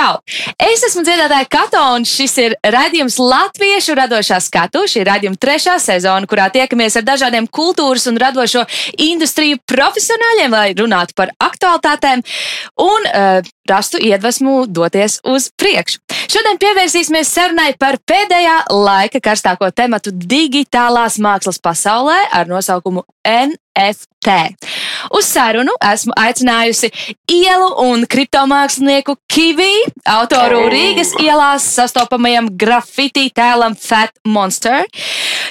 Čau! Es esmu dziedātāja Kato, un šis ir raidījums Latviešu radošā skatu. Šī ir raidījuma trešā sezona, kurā tiekamies ar dažādiem kultūras un radošo industriju profesionāļiem, lai runātu par aktualitātēm un uh, rastu iedvesmu doties uz priekšu. Šodien pievērsīsimies sarunai par pēdējā laika karstāko tematu digitālās mākslas pasaulē ar nosaukumu NFT. Uz sarunu esmu aicinājusi ielu un kriptomākslinieku Kivi, autoru Rīgas ielās sastopamajam grafiti tēlam Fat Monster,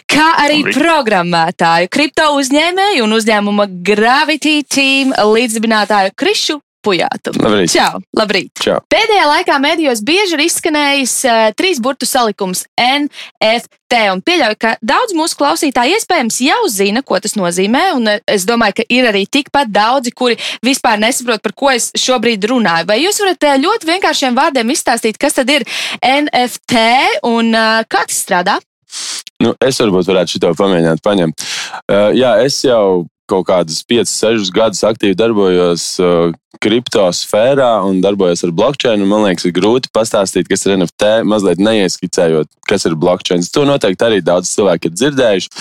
kā arī programmētāju, kripto uzņēmēju un uzņēmuma Gravity Team līdzdibinātāju Krišu Pujātu. Labrīt. Čau, labrīt. Čau. Pēdējā laikā medijos bieži ir izskanējis uh, trīs burtu salikums NFT. Un pieļauju, ka daudz mūsu klausītāji iespējams jau zina, ko tas nozīmē. Un uh, es domāju, ka ir arī tikpat daudzi, kuri vispār nesaprot, par ko es šobrīd runāju. Vai jūs varat uh, ļoti vienkāršiem vārdiem izstāstīt, kas tad ir NFT un uh, kā tas strādā? Nu, es varbūt varētu šo pamēģināt paņemt. Uh, jā, es jau kaut kādus 5, 6 gadus aktīvi darbojos uh, kripto sfērā un darbojos ar blockchain. Man liekas, ir grūti pastāstīt, kas ir NFT, mazliet neieskicējot, kas ir blockchain. To noteikti arī daudz cilvēku ir dzirdējuši.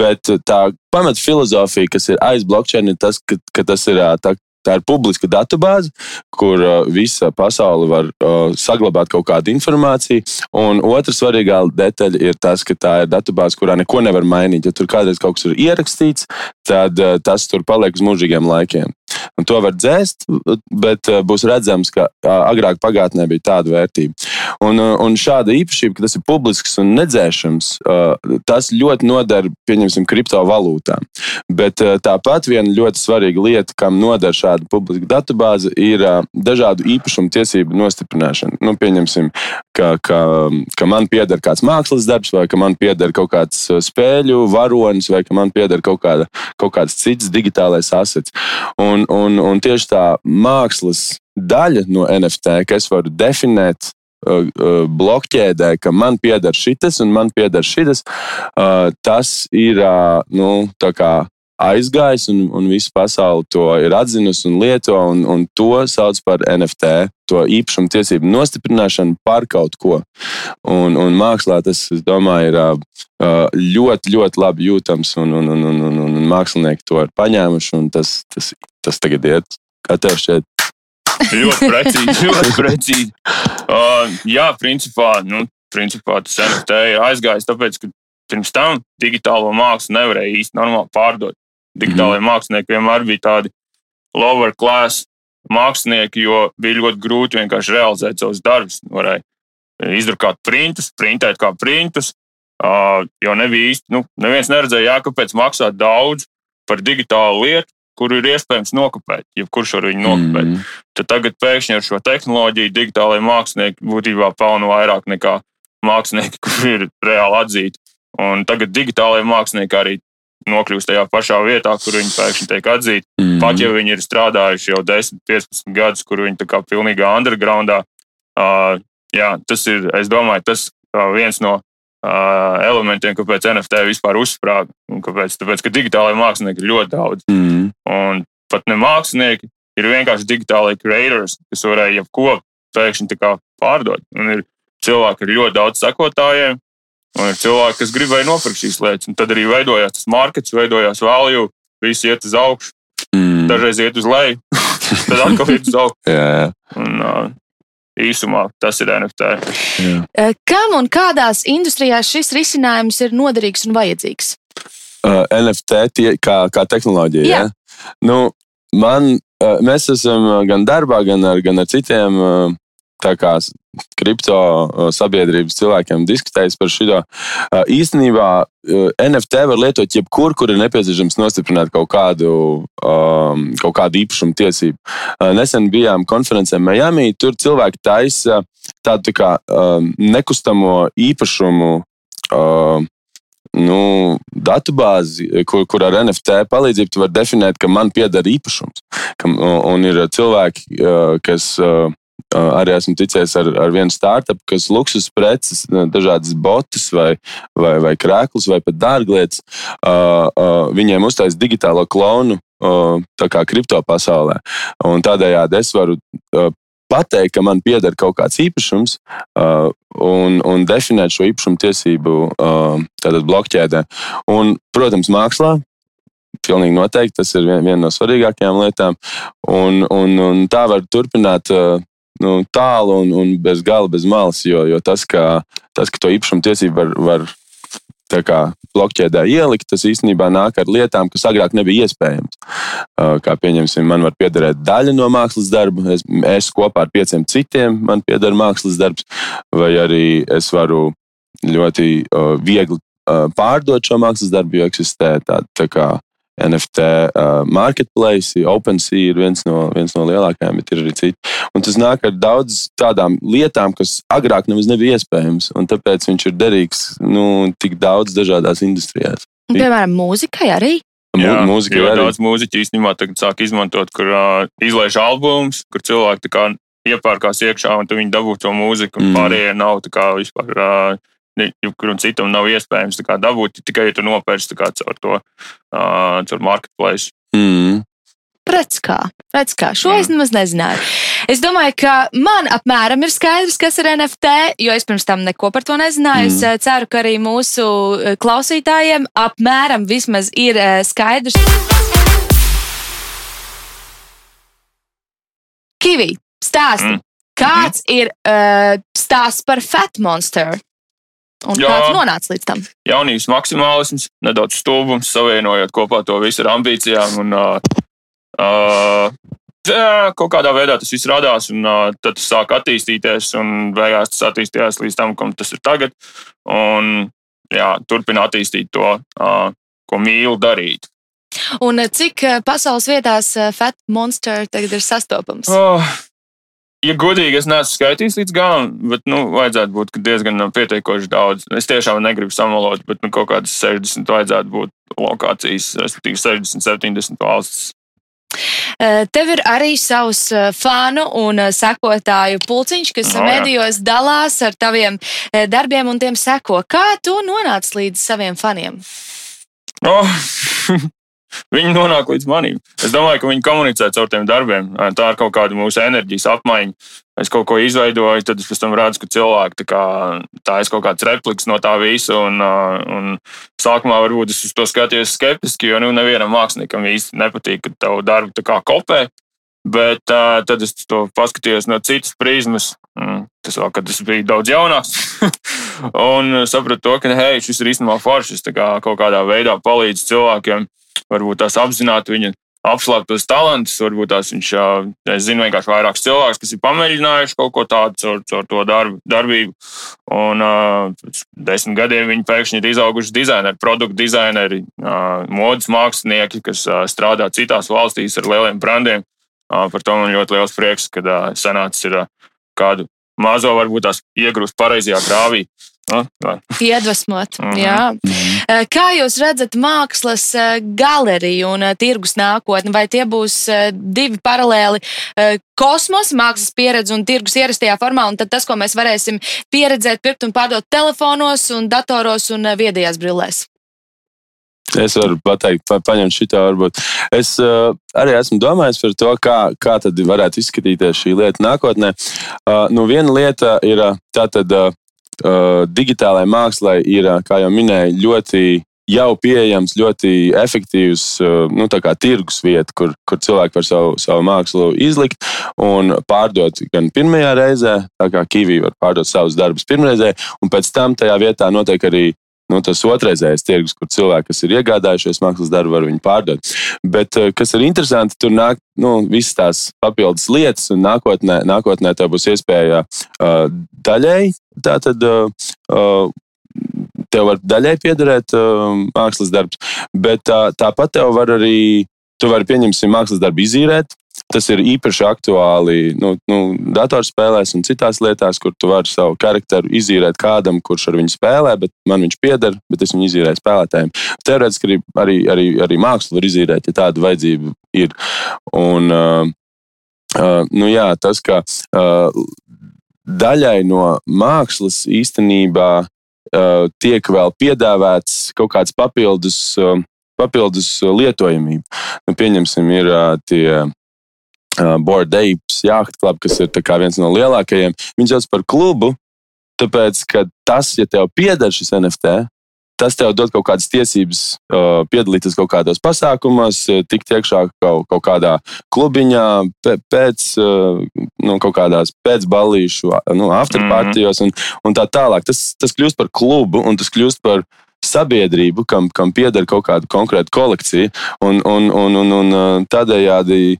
Bet tā pamat filozofija, kas ir aiz blockchain, ir tas, ka, ka tas ir tā, Tā ir publiska datubāze, kur uh, visa pasaule var uh, saglabāt kaut kādu informāciju. Un otra svarīgā detaļa ir tas, ka tā ir datubāze, kurā neko nevar mainīt. Ja tur kādreiz kaut kas ir ierakstīts, tad uh, tas tur paliek uz mūžīgiem laikiem. Un to var dzēst, bet uh, būs redzams, ka agrāk pagātnē bija tāda vērtība. Un, uh, un šāda īpašība, ka tas ir publisks un nedzēšams, uh, tas ļoti noder, pieņemsim, kriptovalūtām. Bet tāpat viena ļoti svarīga lieta, kam noder šāda publiska datubāze ir dažādu īpašumu tiesību nostiprināšana. Nu, pieņemsim, ka, ka, ka man pieder kāds mākslas darbs, vai ka man pieder kaut kāds spēļu varonis, vai ka man pieder kaut, kāda, kaut kāds cits digitālais asets. Un, un, un tieši tā mākslas daļa no NFT, ka es varu definēt blokķēdē, ka man pieder šis un man pieder šis, tas ir nu, aizgājis, un, un visa pasaule to ir atzinusi un lieto, un, un to sauc par NFT, to īpašumu tiesību nostiprināšanu par kaut ko. Un, un mākslā tas, es domāju, ir ļoti, ļoti labi jūtams, un, un, un, un, un, un mākslinieki to ir paņēmuši, un tas, tas, tas tagad iet. Kā tev šķiet? ļoti precīzi. Ļoti precīzi. Uh, jā, principā, nu, principā tas NFT ir aizgājis, tāpēc, ka pirms tam digitālo mākslu nevarēja īsti normāli pārdot. Digitālajie mm. mākslinieki vienmēr bija tādi lower class mākslinieki, jo bija ļoti grūti vienkārši realizēt savus darbus. Varēja izdrukāt printus, printēt kā printus, uh, jo nebija īsti, nu, neviens neredzēja, jā, kāpēc maksāt daudz par digitālu lietu, kuru ir iespējams nokopēt, jebkurš var viņu nokopēt. Mm. Tad tagad pēkšņi ar šo tehnoloģiju digitālajie mākslinieki būtībā pelna vairāk nekā mākslinieki, kuriem ir reāli atzīti. Un tagad digitālajie mākslinieki arī nokļūst tajā pašā vietā, kur viņi pēkšņi tiek atzīti. Mm. Pat ja viņi ir strādājuši jau 10, 15 gadus, kur viņi tā kā pilnīgā undergroundā. Uh, jā, tas ir, es domāju, tas viens no elementiem, kāpēc NFT vispār uzsprāga. Kāpēc? Tāpēc, ka digitālajie mākslinieki ir ļoti daudz. Mm. Un pat ne mākslinieki, ir vienkārši digitālai creators, kas varēja jebko pēkšņi pārdot. Un ir cilvēki ar ļoti daudz sekotājiem, Un ir cilvēki, kas gribēja nopirkt šīs lietas, un tad arī veidojās tas markets, veidojās value, visi iet uz augšu, mm. dažreiz iet uz leju, tad atkal iet uz augšu. yeah. un, uh, īsumā tas ir NFT. Yeah. Kam un kādās industrijās šis risinājums ir noderīgs un vajadzīgs? Uh, NFT tie, kā, kā tehnoloģija. Jā. Ja? Nu, man, uh, mēs esam gan darbā, gan ar, gan ar citiem uh, kā, kripto uh, sabiedrības cilvēkiem diskutējis par šo. Uh, īstenībā uh, NFT var lietot jebkur, kur ir nepieciešams nostiprināt kaut kādu, um, kaut kādu īpašumu tiesību. Nesen bijām konferencē Miami. Tur cilvēki taisa tādu tā kā, um, nekustamo īpašumu. Um, nu, datubāzi, kur, kur ar NFT palīdzību var definēt, ka man pieder īpašums. Ka, un ir cilvēki, kas arī esmu ticies ar, ar vienu startup, kas luksus preces, dažādas botus vai, vai, vai krēklus vai pat dārglietas, viņiem uztaisīt digitālo klonu tā kā kripto pasaulē. Un tādējādi es varu pateikt, ka man pieder kaut kāds īpašums uh, un, un definēt šo īpašumu tiesību uh, blokķēdē. Un, protams, mākslā. Pilnīgi noteikti tas ir viena no svarīgākajām lietām. Un, un, un tā var turpināt uh, nu, tālu un, un bez gala, bez malas. Jo, jo tas, ka, tas, ka to īpašumu tiesību var, var blokķēdē ielikt, tas īstenībā nāk ar lietām, kas agrāk nebija iespējams. Kā pieņemsim, man var piederēt daļa no mākslas darba, es, es kopā ar pieciem citiem man pieder mākslas darbs, vai arī es varu ļoti viegli pārdot šo mākslas darbu, jo eksistē tāda tā kā NFT uh, marketplace, OpenSea ir viens no, viens no lielākajiem, bet ir arī citi. Un tas nāk ar daudz tādām lietām, kas agrāk nemaz nebija iespējams. Un tāpēc viņš ir derīgs nu, tik daudz dažādās industrijās. Piemēram, mūzikai arī. Jā, mūzika arī. daudz mūziķu īstenībā tagad sāk izmantot, kur uh, izlaiž albumus, kur cilvēki kā, iepērkās iekšā un viņi dabū to mūziku. Mm. Pārējie nav tā kā vispār. Uh, jebkuram citam nav iespējams dabūt, tikai ja tu nopērci caur to uh, caur marketplace. Mm. Redz kā, redz kā. Šo mm. es nemaz nezināju. Es domāju, ka man apmēram ir skaidrs, kas ir NFT, jo es pirms tam neko par to nezināju. Mm. Es ceru, ka arī mūsu klausītājiem apmēram vismaz ir skaidrs. Kivī, stāsti, mm. kāds mm. ir uh, stāsts par Fat Monster? Un Jā, kāds nonāca līdz tam? Jaunības maksimālisms, nedaudz stulbums, savienojot kopā to visu ar ambīcijām. Un, uh, uh, kaut kādā veidā tas viss radās, un uh, tad tas sāk attīstīties, un beigās tas attīstījās līdz tam, kam tas ir tagad. Un, jā, turpina attīstīt to, uh, ko mīlu darīt. Un cik pasaules vietās Fat Monster tagad ir sastopams? Oh, Ja godīgi, es neesmu skaitījis līdz galam, bet nu, vajadzētu būt diezgan pietiekoši daudz. Es tiešām negribu samalot, bet nu, kaut kādas 60 vajadzētu būt lokācijas, respektīvi 60, 70 valsts. Tev ir arī savs fanu un sekotāju pulciņš, kas no, medijos dalās ar taviem darbiem un tiem seko. Kā tu nonāci līdz saviem faniem? Oh. Viņi nonāk līdz manim. Es domāju, ka viņi komunicē caur tiem darbiem. Tā ir kaut kāda mūsu enerģijas apmaiņa. Es kaut ko izveidoju, tad es pēc tam redzu, ka cilvēki tā, kā, tā ir kaut kāds repliks no tā visa. Un, un sākumā varbūt es uz to skatījos skeptiski, jo nu, nevienam māksliniekam īsti nepatīk, ka tavu darbu kopē. Bet uh, tad es to paskatījos no citas prizmas. Mm, tas vēl, kad es biju daudz jaunāks. un sapratu, to, ka hei, šis ir īstenībā foršs. Es kā kaut kādā veidā palīdzu cilvēkiem varbūt tās apzināti viņa apslēptos talantus, varbūt tās viņš, es zinu, vienkārši vairākus cilvēkus, kas ir pamēģinājuši kaut ko tādu caur, caur to darbu, darbību. Un pēc desmit gadiem viņi pēkšņi ir izauguši dizaineri, produktu dizaineri, modes mākslinieki, kas strādā citās valstīs ar lieliem brandiem. Par to man ļoti liels prieks, kad senāts ir kādu mazo, varbūt tās iegrūst pareizajā grāvī. Nu, Iedvesmot. Mm -hmm. Eh, kā jūs redzat mākslas eh, galeriju un eh, tirgus nākotni? Vai tie būs divi paralēli kosmosi, mākslas pieredze un tirgus ierastajā formā, un tas, ko mēs varēsim pieredzēt, pirkt un pārdot telefonos, un datoros un viedajās brillēs? Es varu pateikt, pa, paņemt šitā varbūt. Es uh, arī esmu domājis par to, kā, kā tad varētu izskatīties šī lieta nākotnē. Uh, nu, viena lieta ir tā tad. Uh, uh, digitālajai mākslai ir, kā jau minēju, ļoti jau pieejams, ļoti efektīvs uh, nu, tirgus vieta, kur, kur cilvēki var savu, savu mākslu izlikt un pārdot gan pirmajā reizē, tā kā Kivī var pārdot savus darbus pirmreizē, un pēc tam tajā vietā notiek arī nu, tas otrreizējais tirgus, kur cilvēki, kas ir iegādājušies mākslas darbu, var viņu pārdot. Bet, eh, kas ir interesanti, tur nāk nu, visas tās papildus lietas, un nākotnē, nākotnē tev būs iespēja uh, daļēji tātad. Uh, Tev var daļai piederēt uh, mākslas darbs, bet tā, tāpat tev var arī, tu vari pieņemsim mākslas darbu izīrēt, Tas ir īpaši aktuāli nu, nu, datorspēlēs un citās lietās, kur tu vari savu charakteru izīrēt kādam, kurš ar viņu spēlē, bet man viņš pieder, bet es viņu izīrēju spēlētājiem. Teorētiski arī, arī, arī mākslu var izīrēt, ja tāda vajadzība ir. Un, uh, uh, nu, jā, tas, ka uh, daļai no mākslas īstenībā uh, tiek vēl piedāvāts kaut kāds papildus. Uh, papildus lietojamība. Nu, pieņemsim, ir uh, tie uh, Board Apes Yacht Club, kas ir viens no lielākajiem. Viņš sauc par klubu, tāpēc, ka tas, ja tev pieder šis NFT, tas tev dod kaut kādas tiesības uh, piedalīties kaut kādos pasākumos, uh, tikt iekšā kaut, kaut kādā klubiņā, pēc uh, nu, kaut kādās pēcbalīšu, nu, afterpartijos un, un tā tālāk. Tas, tas kļūst par klubu un tas kļūst par sabiedrību, kam, kam pieder kaut kāda konkrēta kolekcija. Un, un, un, un, un tādējādi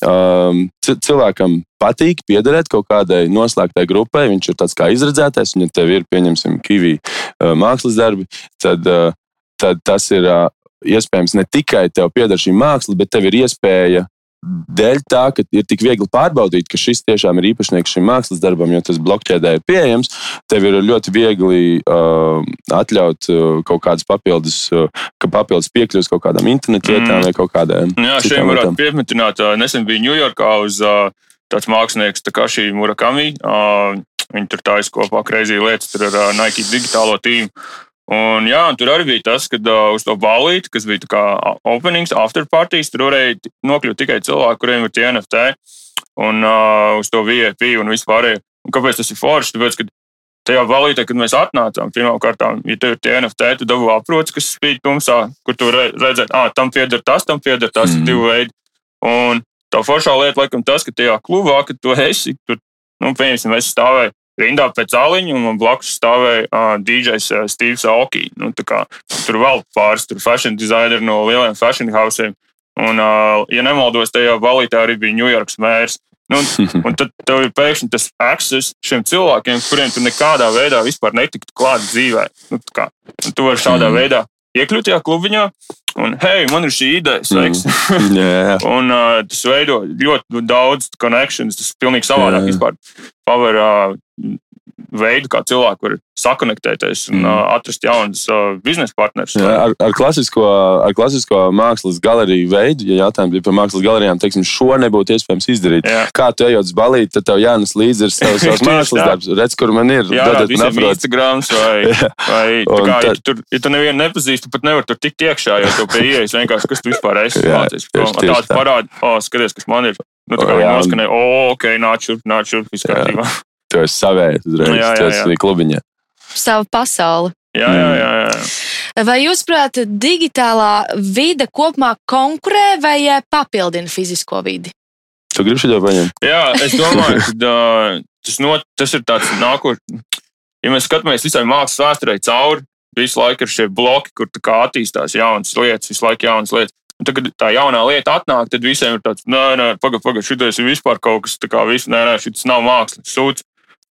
um, cilvēkam patīk piederēt kaut kādai noslēgtai grupai, viņš ir tāds kā izredzētais, un ja tev ir, pieņemsim, kivī uh, mākslas darbi, tad, uh, tad tas ir uh, iespējams ne tikai tev pieder šī māksla, bet tev ir iespēja dēļ tā, ka ir tik viegli pārbaudīt, ka šis tiešām ir īpašnieks šim mākslas darbam, jo tas blokķēdē ir pieejams, tev ir ļoti viegli uh, atļaut uh, kaut kādas papildus, uh, ka papildus piekļuvs kaut kādām internetu vietām mm. vai kaut kādām. Jā, šeit varētu pieminēt, uh, nesen bija Ņujorkā uz uh, tāds mākslinieks Takashi Murakami. Uh, viņi tur taisa kopā kreizī lietas ar uh, Nike digitālo tīmu. Un, jā, un tur arī bija tas, ka uh, uz to balīti, kas bija kā openings, after parties, tur varēja nokļūt tikai cilvēki, kuriem ir tie NFT un uh, uz to VIP un vispārējo. Kāpēc tas ir forši? Tāpēc, ka tajā balītē, kad mēs atnācām, pirmkārt, ja tev ir tie NFT, tu dabū aprots, kas spīd tumsā, kur tu redzēt, ah, tam pieder tas, tam pieder tas, mm. divi veidi. Un tā foršā lieta, laikam, tas, ka tajā klubā, kad tu esi, tur, nu, pieņemsim, es stāvēju rindā pēc aliņa, un blakus stāvēja uh, DJs uh, Steve's Oki. Nu, kā, tur vēl pāris tur fashion designeri no lieliem fashion hausiem. Un, uh, ja nemaldos, tajā balītē arī bija Ņujorkas mērs. Nu, un tad tev ir pēkšņi tas access šiem cilvēkiem, kuriem tu nekādā veidā vispār netiktu klāt dzīvē. Nu, tu vari šādā mm. veidā iekļūt tajā klubiņā, un, hei, man ir šī ideja, sveiks. Mm. yeah. un uh, tas veido ļoti daudz connections, tas pilnīgi savādāk yeah. vispār. Paver uh, veidu, kā cilvēki var sakonektēties un mm. atrast jaunas biznesa partnerus. Jā, ar, ar, klasisko, ar klasisko mākslas galeriju veidu, ja jautājums bija par mākslas galerijām, teiksim, šo nebūtu iespējams izdarīt. Jā. Kā tu ejot uz balīti, tad tev jānes līdzi ir savs, savs mākslas darbs. Redz, kur man ir. Jā, tas ir Instagrams vai, vai kā, tad... ja tu, tur, ja tu nevienu nepazīsti, tu pat nevar tur tikt iekšā, jo tu pie ieejas vienkārši, kas tu vispār esi. Mācies, tāds parāda, oh, skaties, kas man ir. Nu, tā kā noskanēja, oh, ok, nāc šurp, nāc šurp, viss kārtībā tu esi savējs uzreiz. Jā, jā, jā. Tu esi klubiņā. Savu pasauli. Jā, jā, jā. jā. Vai jūs, prāt, digitālā vide kopumā konkurē vai papildina fizisko vidi? Tu gribi šo paņemt? Jā, es domāju, ka tas, no, tas ir tāds nākotnē. Ja mēs skatāmies visai mākslas vēsturē cauri, visu laiku ir šie bloki, kur attīstās jaunas lietas, visu laiku jaunas lietas. Un tad, kad tā jaunā lieta atnāk, tad visiem ir tāds, nē, nē, pagaidi, pagaidi, šis ir vispār kaut kas tāds, viss, nē, nē, šis nav mākslas sūds.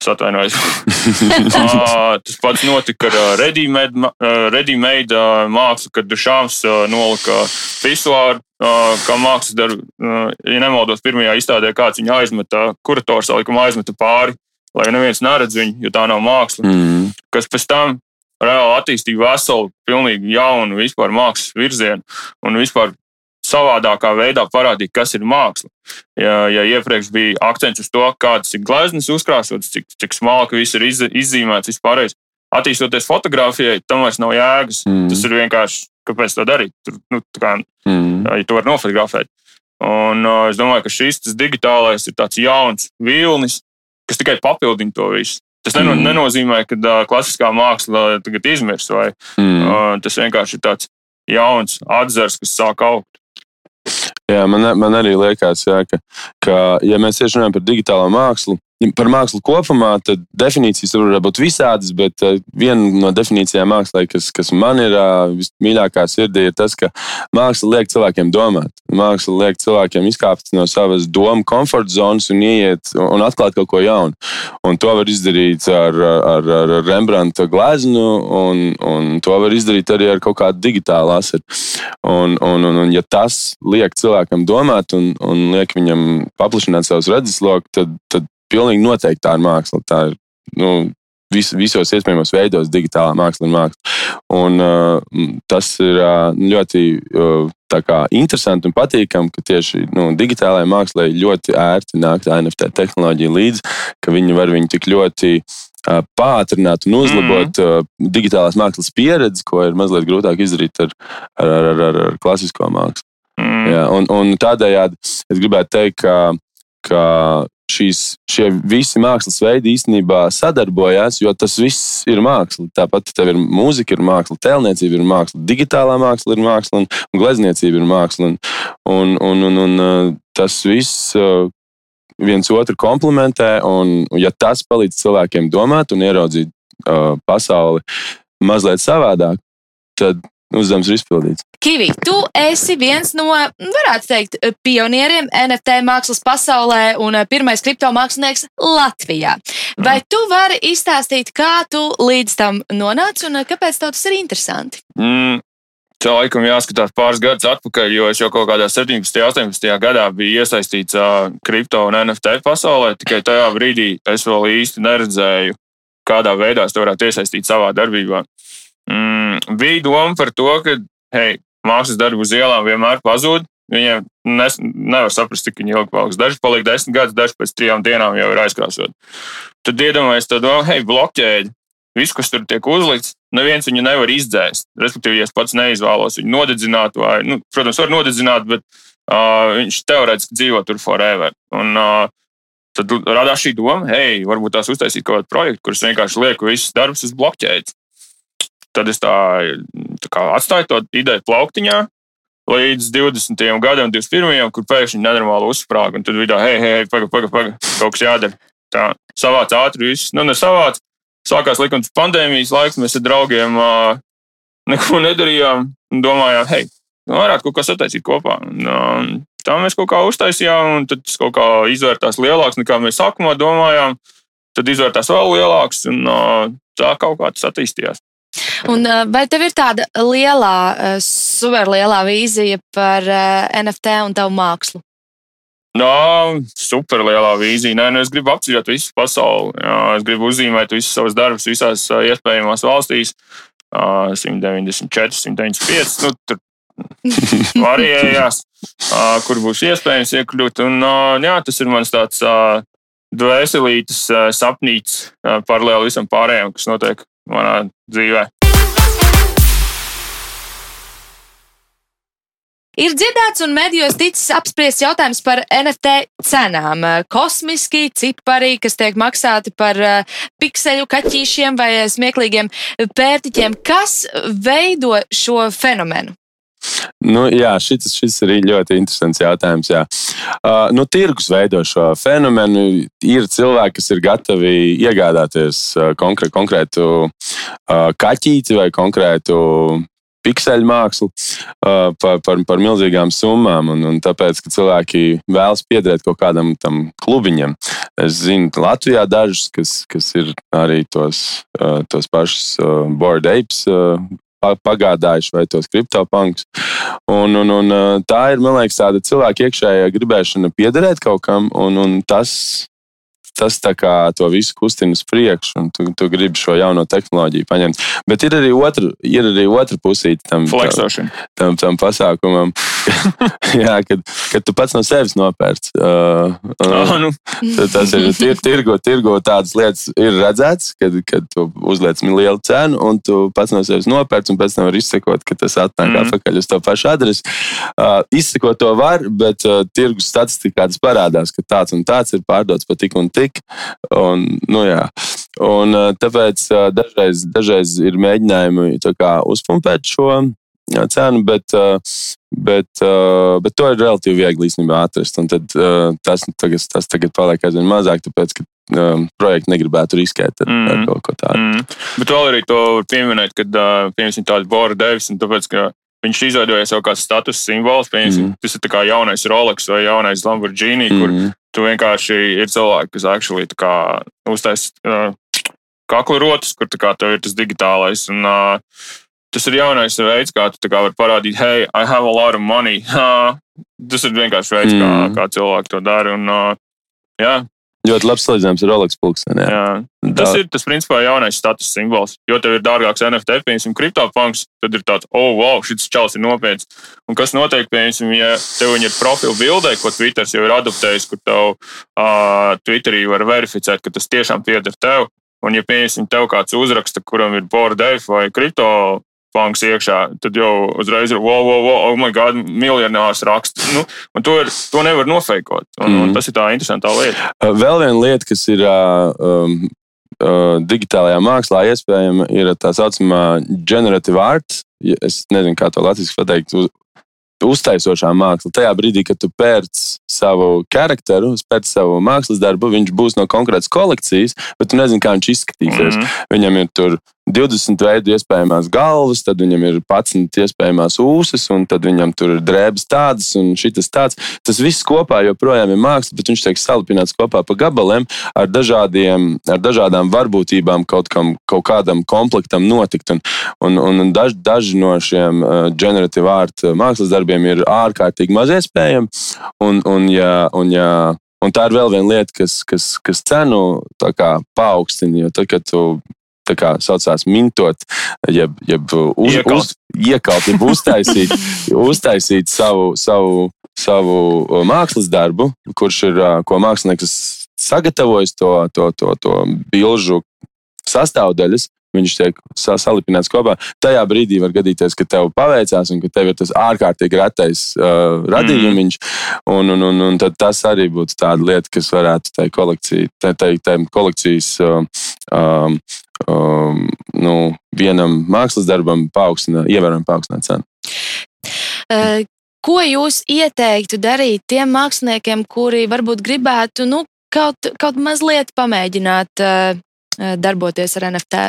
Es atvainojos. uh, tas pats notika ar uh, ready-made uh, uh, mākslu, kad Dušāns nolika pisuāru, kā mākslas darbu. Ja nemaldos, pirmajā izstādē kāds viņu aizmeta, kurators likuma aizmeta pāri, lai neviens neredz viņu, jo tā nav māksla. Mm. Kas pēc tam reāli attīstīja veselu, pilnīgi jaunu vispār mākslas virzienu un vispār savādākā veidā parādīt, kas ir māksla. Ja, ja iepriekš bija akcents uz to, kādas ir gleznas uzkrāsotas, cik, cik smalki viss ir iz, izzīmēts, vispārējais. Attīstoties fotografijai, tam vairs nav jēgas. Mm. Tas ir vienkārši, kāpēc to darīt. Tur, nu, kā, mm. Ja tu vari nofotografēt. Un uh, es domāju, ka šis digitālais ir tāds jauns vilnis, kas tikai papildina to visu. Tas neno, mm. nenozīmē, ka uh, klasiskā māksla tagad izmirs, vai mm. uh, tas vienkārši ir tāds jauns atzars, kas sāk augt. Jā, man, man arī liekas, jā, ka, ka, ja mēs tieši runājam par digitālo mākslu, par mākslu kopumā, tad definīcijas var būt visādas, bet uh, viena no definīcijām mākslā, kas, kas man ir uh, vismīļākā sirdī, ir tas, ka māksla liek cilvēkiem domāt. Māksla liek cilvēkiem izkāpt no savas domu komforta zonas un ieiet un atklāt kaut ko jaunu. Un to var izdarīt ar, ar, ar Rembrandta gleznu, un, un to var izdarīt arī ar kaut kādu digitālu asaru. Un, un, un, un ja tas liek cilvēkam domāt un, un liek viņam paplašināt savus redzesloku, tad, tad pilnīgi noteikti tā ir māksla. Tā ir nu, vis, visos iespējamos veidos digitālā māksla un māksla. Un, uh, tas ir uh, ļoti uh, kā, interesanti un patīkami, ka tieši nu, digitālajai mākslai ļoti ērti nāk tā NFT tehnoloģija līdzi, ka viņi var viņu tik ļoti uh, pātrināt un uzlabot mm. uh, digitālās mākslas pieredzi, ko ir mazliet grūtāk izdarīt ar, ar, ar, ar, ar klasisko mākslu. Mm. Jā, un, un tādējādi es gribētu teikt, ka, ka šīs, šie visi mākslas veidi īstenībā sadarbojās, jo tas viss ir māksla. Tāpat tev ir mūzika, ir māksla, tēlniecība ir māksla, digitālā māksla ir māksla un, un glezniecība ir māksla. Un, un, un, un, un uh, tas viss uh, viens otru komplementē, un ja tas palīdz cilvēkiem domāt un ieraudzīt uh, pasauli mazliet savādāk, tad uzdevums ir izpildīts. Kivi, tu esi viens no, varētu teikt, pionieriem NFT mākslas pasaulē un pirmais kriptomākslinieks Latvijā. Vai tu vari izstāstīt, kā tu līdz tam nonāci un kāpēc tev tas ir interesanti? Mm. Tā laikam jāskatās pāris gadus atpakaļ, jo es jau kaut kādā 17. un 18. gadā biju iesaistīts uh, kripto un NFT pasaulē. Tikai tajā brīdī es vēl īsti neredzēju, kādā veidā es to varētu iesaistīt savā darbībā. Mm, bija doma par to, ka hei, mākslas darbi uz ielām vienmēr pazūd. Viņiem nes, nevar saprast, cik ilgi paliks. Daži paliek desmit gadus, daži pēc trijām dienām jau ir aizkrāsot. Tad iedomājieties, to domu, hei, blokķēdi. Viss, kas tur tiek uzlikts, neviens viņu nevar izdzēst. Respektīvi, ja es pats neizvēlos viņu nodedzināt, vai, nu, protams, var nodedzināt, bet uh, viņš teorētiski dzīvo tur forever. Un, uh, tad radās šī doma, hei, varbūt tās uztaisīt kaut kādu projektu, kurus vienkārši lieku visus darbus uz blokķēdes. Tad es tā, tā kā atstāju to ideju plauktiņā līdz 20. gadam, 21. kur pēkšņi nenormāli uzsprāga. Un tad vidā, hei, hei, pagaidi, pagaidi, paga, kaut kas jādara. Tā savāc ātri viss, nu, nesavāc. Sākās likums pandēmijas laiks, mēs ar draugiem uh, neko nedarījām un domājām, hei, nu, varētu kaut ko sataisīt kopā. Un, uh, tā mēs kaut kā uztaisījām, un tas kaut kā izvērtās lielāks nekā mēs sākumā domājām. Tad izvērtās vēl lielāks, un tā kaut kā tas attīstījās. Un, vai tev ir tāda lielā, superlielā vīzija par NFT un tavu mākslu? No, superlielā vīzija. Nē, nu es gribu apceļot visu pasauli. Jā, es gribu uzzīmēt visus savus darbus visās iespējamās valstīs. 194, 195. Nu, tur varējās, kur būs iespējams iekļūt. Un, jā, tas ir mans tāds dvēselītes sapnīts paralēli visam pārējiem, kas notiek manā dzīvē. Ir dzirdēts un medijos ticis apspriests jautājums par NFT cenām. Kosmiski cipari, kas tiek maksāti par pikseļu kaķīšiem vai smieklīgiem pērtiķiem. Kas veido šo fenomenu? Nu, jā, šis, šis ir ļoti interesants jautājums. Jā. Uh, nu, tirgus veido šo fenomenu. Ir cilvēki, kas ir gatavi iegādāties uh, konkrē, konkrētu uh, kaķīti vai konkrētu pikseļu mākslu uh, par, par, par milzīgām summām. Un, un tāpēc, ka cilvēki vēlas piederēt kaut kādam tam klubiņam. Es zinu, Latvijā dažus, kas, kas ir arī tos, uh, tos pašus uh, board apes. Uh, pagādājuši vai tos kriptopankus. Un, un, un tā ir, man liekas, tāda cilvēka iekšējā gribēšana piederēt kaut kam, un, un tas tas to visu kustina uz priekšu, un tu, tu gribi šo jauno tehnoloģiju paņemt. Bet ir arī otra, ir arī otra pusīte tam, tam, tam, tam pasākumam. jā, kad, kad tu pats no sevis nopērci. Uh, uh, nu. Tas ir tir, tirgo, tirgo tādas lietas, ir redzēts, kad, kad tu uzliec lielu cenu, un tu pats no sevis nopērci, un pēc tam var izsekot, ka tas atnāk mm. atpakaļ uz to pašu adresi. Uh, izsekot to var, bet uh, tirgus statistikā tas parādās, ka tāds un tāds ir pārdots pa tik un tik tik. Un, nu, jā. un, tāpēc dažreiz, dažreiz ir mēģinājumi kā, uzpumpēt šo cenu, bet, bet, bet to ir relatīvi viegli īstenībā atrast. Un tad, tas, tagad, tas tagad paliek aizvien mazāk, tāpēc, ka um, projekti negribētu riskēt ar, mm. ar kaut ko tādu. Mm. Bet vēl arī to var pieminēt, kad uh, piemēram tādu Bora Devis, un tāpēc, ka viņš izveidoja jau kāds status piemēram, mm. tas ir kā jaunais Rolex vai jaunais Lamborghini, mm. kur Tu vienkārši ir cilvēki, kas actually uztaisīs uh, kaklu rotas, kur kā, tev ir tas digitālais. Un, uh, tas ir jaunais veids, kā tu kā vari parādīt, hey, I have a lot of money. tas ir vienkārši veids, mm. kā, kā cilvēki to dara. Un, uh, jā, Ļoti labs salīdzinājums ar. Jā. Jā. Tas ir tas principā jaunais status simbols. Jo tev ir dārgāks NFT, piemēram, kriptopunks, tad ir tāds, oh, wow, šis čels ir nopietns. Un kas notiek, piemēram, ja tev ir profila bildē, ko Twitter jau ir adaptējis, kur tev uh, Twitterī var verificēt, ka tas tiešām pieder tev. Un, ja, piemēram, tev kāds uzraksta, kuram ir board vai kripto punks iekšā, tad jau uzreiz ir wow, wow, wow, oh, my god, miljonārs raksts. Nu, to, ir, to nevar nofeikot. Un, mm. un tas ir tā interesantā lieta. Vēl viena lieta, kas ir um, digitālajā mākslā iespējama, ir tā saucamā generative art. Es nezinu, kā to latviešu pateikt. Uz, uztaisošā māksla. Tajā brīdī, kad tu pērc savu charakteru, pēc savu mākslas darbu, viņš būs no konkrētas kolekcijas, bet tu nezini, kā viņš izskatīsies. Mm -hmm. Viņam ir tur 20 veidu iespējamās galvas, tad viņam ir 11 iespējamās ūsas, un tad viņam tur ir drēbes tādas un šis tāds. Tas viss kopā joprojām ir māksla, bet viņš tiek salipināts kopā pa gabaliem ar, dažādiem, ar dažādām varbūtībām kaut, kam, kaut kādam komplektam notikt. Un, un, un daž, daži no šiem uh, generative art mākslas darbiem ir ārkārtīgi maz iespējami. Un, un, ja, un, ja, Un tā ir vēl viena lieta, kas, kas, kas cenu paaugstina. Jo tad, kad tu tā kā saucās mintot, jeb, jeb uz, iekaut. uz, iekaut, jeb uztaisīt, uztaisīt savu, savu, savu mākslas darbu, kurš ir, ko mākslinieks sagatavojis to, to, to, to bilžu sastāvdaļas. Viņš tiek salipināts kopā. Tajā brīdī var gadīties, ka tev paveicās, un ka tev ir tas ārkārtīgi retais uh, radījums. Mm. Un, un, un, un tas arī būtu tāda lieta, kas varētu tai kolekcija, tai, tai, tai kolekcijas uh, um, um, nu, vienam mākslas darbam paaugstina, ievērojami paaugstināt cenu. Uh, ko jūs ieteiktu darīt tiem māksliniekiem, kuri varbūt gribētu nu, kaut, kaut mazliet pamēģināt uh, darboties ar NFT?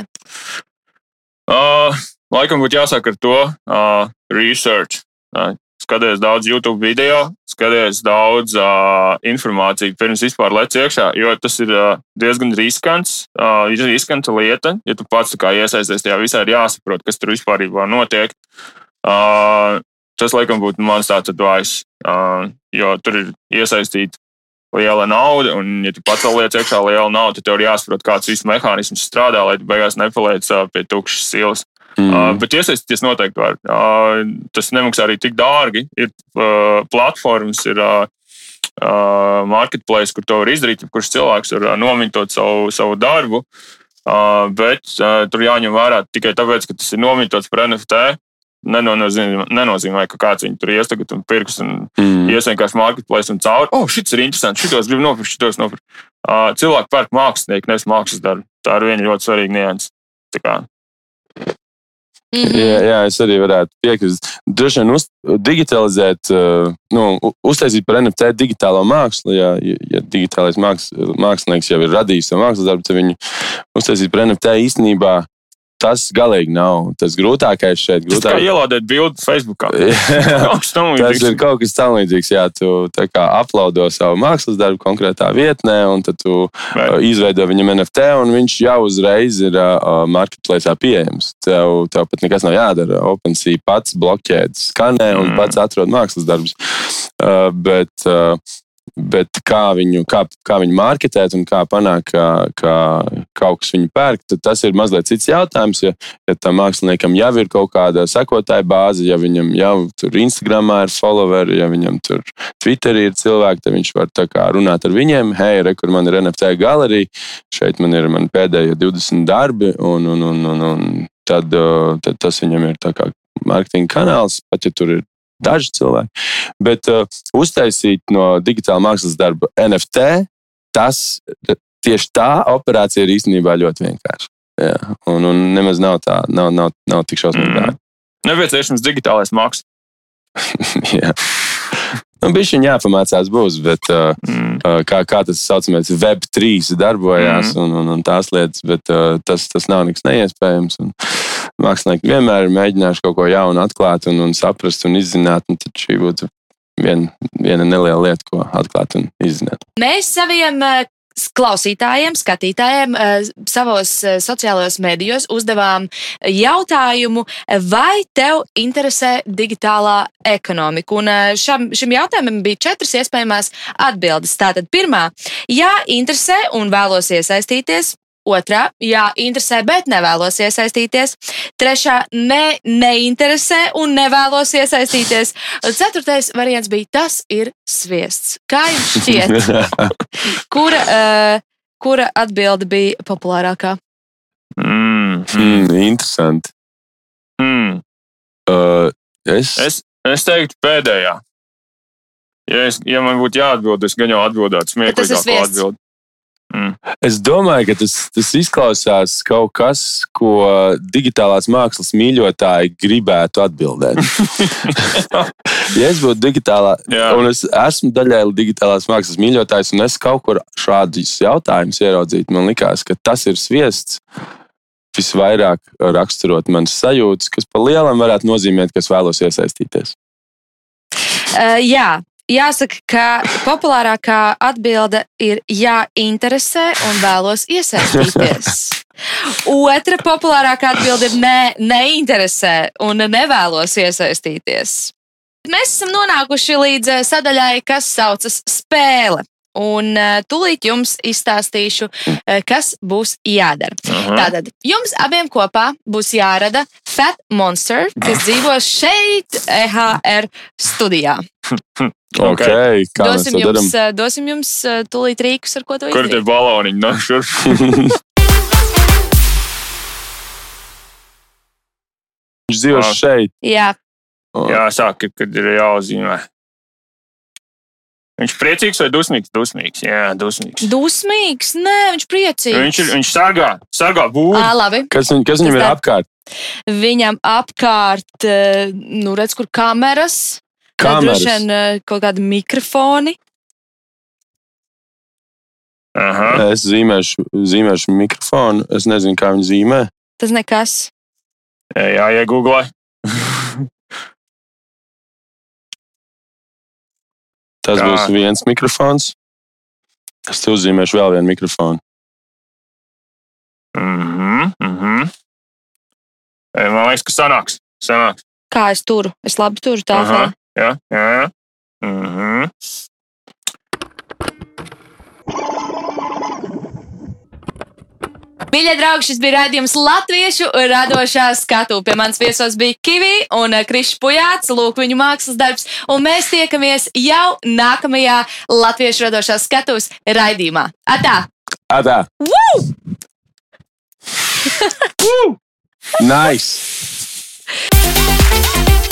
Uh, laikam būtu jāsāk ar to uh, research. Uh, skaties daudz YouTube video, skaties daudz uh, informāciju pirms vispār lec iekšā, jo tas ir uh, diezgan riskants, uh, riskanta lieta. Ja tu pats iesaisties tajā visā, ir jāsaprot, kas tur vispār notiek. Uh, tas, laikam, būtu mans tāds advice, uh, jo tur ir iesaistīta liela nauda, un, ja tu pats liec iekšā liela nauda, tad tev ir jāsaprot, kāds viss mehānisms strādā, lai tu beigās nepaliec uh, pie tukšas silas. Mm. Uh, bet iesaistīties noteikti var. Uh, tas nemaksā arī tik dārgi. Ir uh, platformas, ir uh, marketplace, kur to var izdarīt. Kurš cilvēks var uh, nomintot savu, savu darbu. Uh, bet uh, tur jāņem vērā tikai tāpēc, ka tas ir nominēts par NFT. Nenozīmē, nenozīmē, ka kāds viņu tur iestagad un pirks un mm. ies vienkārši marketplace un cauri. O, oh, šis ir interesants, šitos gribu nopirkt, šitos nopirkt. Uh, cilvēki pērk mākslinieku, nevis mākslas darbu. Tā ir viena ļoti svarīga nianses. Mm -hmm. jā, jā, es arī varētu piekrist. Droši vien uz, digitalizēt, uh, nu, uztaisīt par NFT digitālo mākslu. Ja, ja digitālais māks, mākslinieks jau ir radījis savu mākslas darbu, tad viņu uztaisīt par NFT īstenībā tas galīgi nav. Tas grūtākais šeit ir. Grūtāk... Kā ielādēt bildi Facebook. tas ir kaut kas tamlīdzīgs. Jā, tu aplaudo savu mākslas darbu konkrētā vietnē, un tad tu Vai. Uh, izveido viņam NFT, un viņš jau uzreiz ir uh, marketplace pieejams. Tev, tev pat nekas nav jādara. OpenSea pats bloķē, skanē un mm. pats atrod mākslas darbus. Uh, bet, uh, Bet kā viņu, kā, kā viņu marketēt un kā panākt, ka, ka kaut kas viņu pērk, tas ir mazliet cits jautājums. Ja, ja tam māksliniekam jau ir kaut kāda sekotāja bāze, ja viņam jau tur Instagramā ir followeri, ja viņam tur Twitterī ir cilvēki, tad viņš var runāt ar viņiem. Hei, re, kur man ir NFT galerija, šeit man ir man pēdējie 20 darbi, un, un, un, un, un tad, tad tas viņam ir kā mārketinga kanāls, pat ja tur ir daži cilvēki. Bet uh, uztaisīt no digitāla mākslas darba NFT, tas tieši tā operācija ir īstenībā ļoti vienkārša. Jā, un, un nemaz nav tā, nav, nav, nav tik šausmīgi. Mm. Nepieciešams digitālais mākslinieks. jā. Nu, Bija viņa jāpamācās, būs, bet uh, mm. uh, kā, kā tas saucamais Web 3 darbojās mm. un, un, un tās lietas, bet uh, tas, tas nav nekas neiespējams. Un, mākslinieki vienmēr ir mēģinājuši kaut ko jaunu atklāt un, un saprast un izzināt. Un tad šī būtu vien, viena neliela lieta, ko atklāt un izzināt. Mēs saviem eh, klausītājiem, skatītājiem eh, savos eh, sociālajos medijos uzdevām jautājumu, vai tev interesē digitālā ekonomika. Un šam, šim jautājumam bija četras iespējamās atbildes. Tātad, pirmā, jā, interesē un vēlos iesaistīties. Otrā, jā, interesē, bet nevēlos iesaistīties. Trešā, ne, neinteresē un nevēlos iesaistīties. Ceturtais variants bija tas ir sviests. Kā jums šķiet? kura, uh, kura atbilde bija populārākā? Mm, mm, interesanti. Hmm. Uh, es, Es, es teiktu, pēdējā. Ja, es, ja man būtu jāatbild, es gan jau atbildētu tas ir smieklīgāko sviests. Mm. es domāju, ka tas, tas izklausās kaut kas, ko digitālās mākslas mīļotāji gribētu atbildēt. ja es būtu digitālā, Jā. un es esmu daļai digitālās mākslas mīļotājs, un es kaut kur šādus jautājumus ieraudzītu, man liekas, ka tas ir sviests. Visvairāk raksturot manas sajūtas, kas pa lielam varētu nozīmēt, ka es vēlos iesaistīties. Uh, jā. Jāsaka, ka populārākā atbilde ir jā, interesē un vēlos iesaistīties. Otra populārākā atbilde ir nē, neinteresē un nevēlos iesaistīties. Mēs esam nonākuši līdz eh, sadaļai, kas saucas spēle. Un eh, tūlīt jums izstāstīšu, eh, kas būs jādara. Aha. Tātad jums abiem kopā būs jārada Fat Monster, kas dzīvo šeit, EHR studijā. Ok, okay kā mēs Dosim jums, eh, dosim jums tūlīt rīkus, ar ko to Kur tie izdarīt. baloniņi no šurp? Viņš dzīvo Ah. šeit. Jā, Jā, sāk, kad ir jāuzzīmē. Viņš priecīgs vai dusmīgs? Dusmīgs, jā, dusmīgs. dusmīgs. Nē, viņš priecīgs. Viņš, ir, viņš sargā, sargā labi. Kas, viņ, kas viņam ir tā- apkārt? Viņam apkārt, nu, redz, kur kameras. Kameras. Droši vien kaut kādi mikrofoni. Aha. Es zīmēšu, zīmēšu mikrofonu. Es nezinu, kā viņi zīmē. Tas nekas. Jā, iegūglē. Tas Kā? būs viens mikrofons. Es te uzzīmēšu vēl vienu mikrofonu. Mhm, mhm. E, Man liekas, ka sanāks. sanāks. Kā es turu? Es labi turu tā. Aha, Jā, jā. Mhm. Mīļie draugi, šis bija raidījums Latviešu radošā skatu. Pie manis viesos bija Kivi un Krišs Pujāts, lūk, viņu mākslas darbs. Un mēs tiekamies jau nākamajā Latviešu radošā skatus raidījumā. Atā! Atā! nice!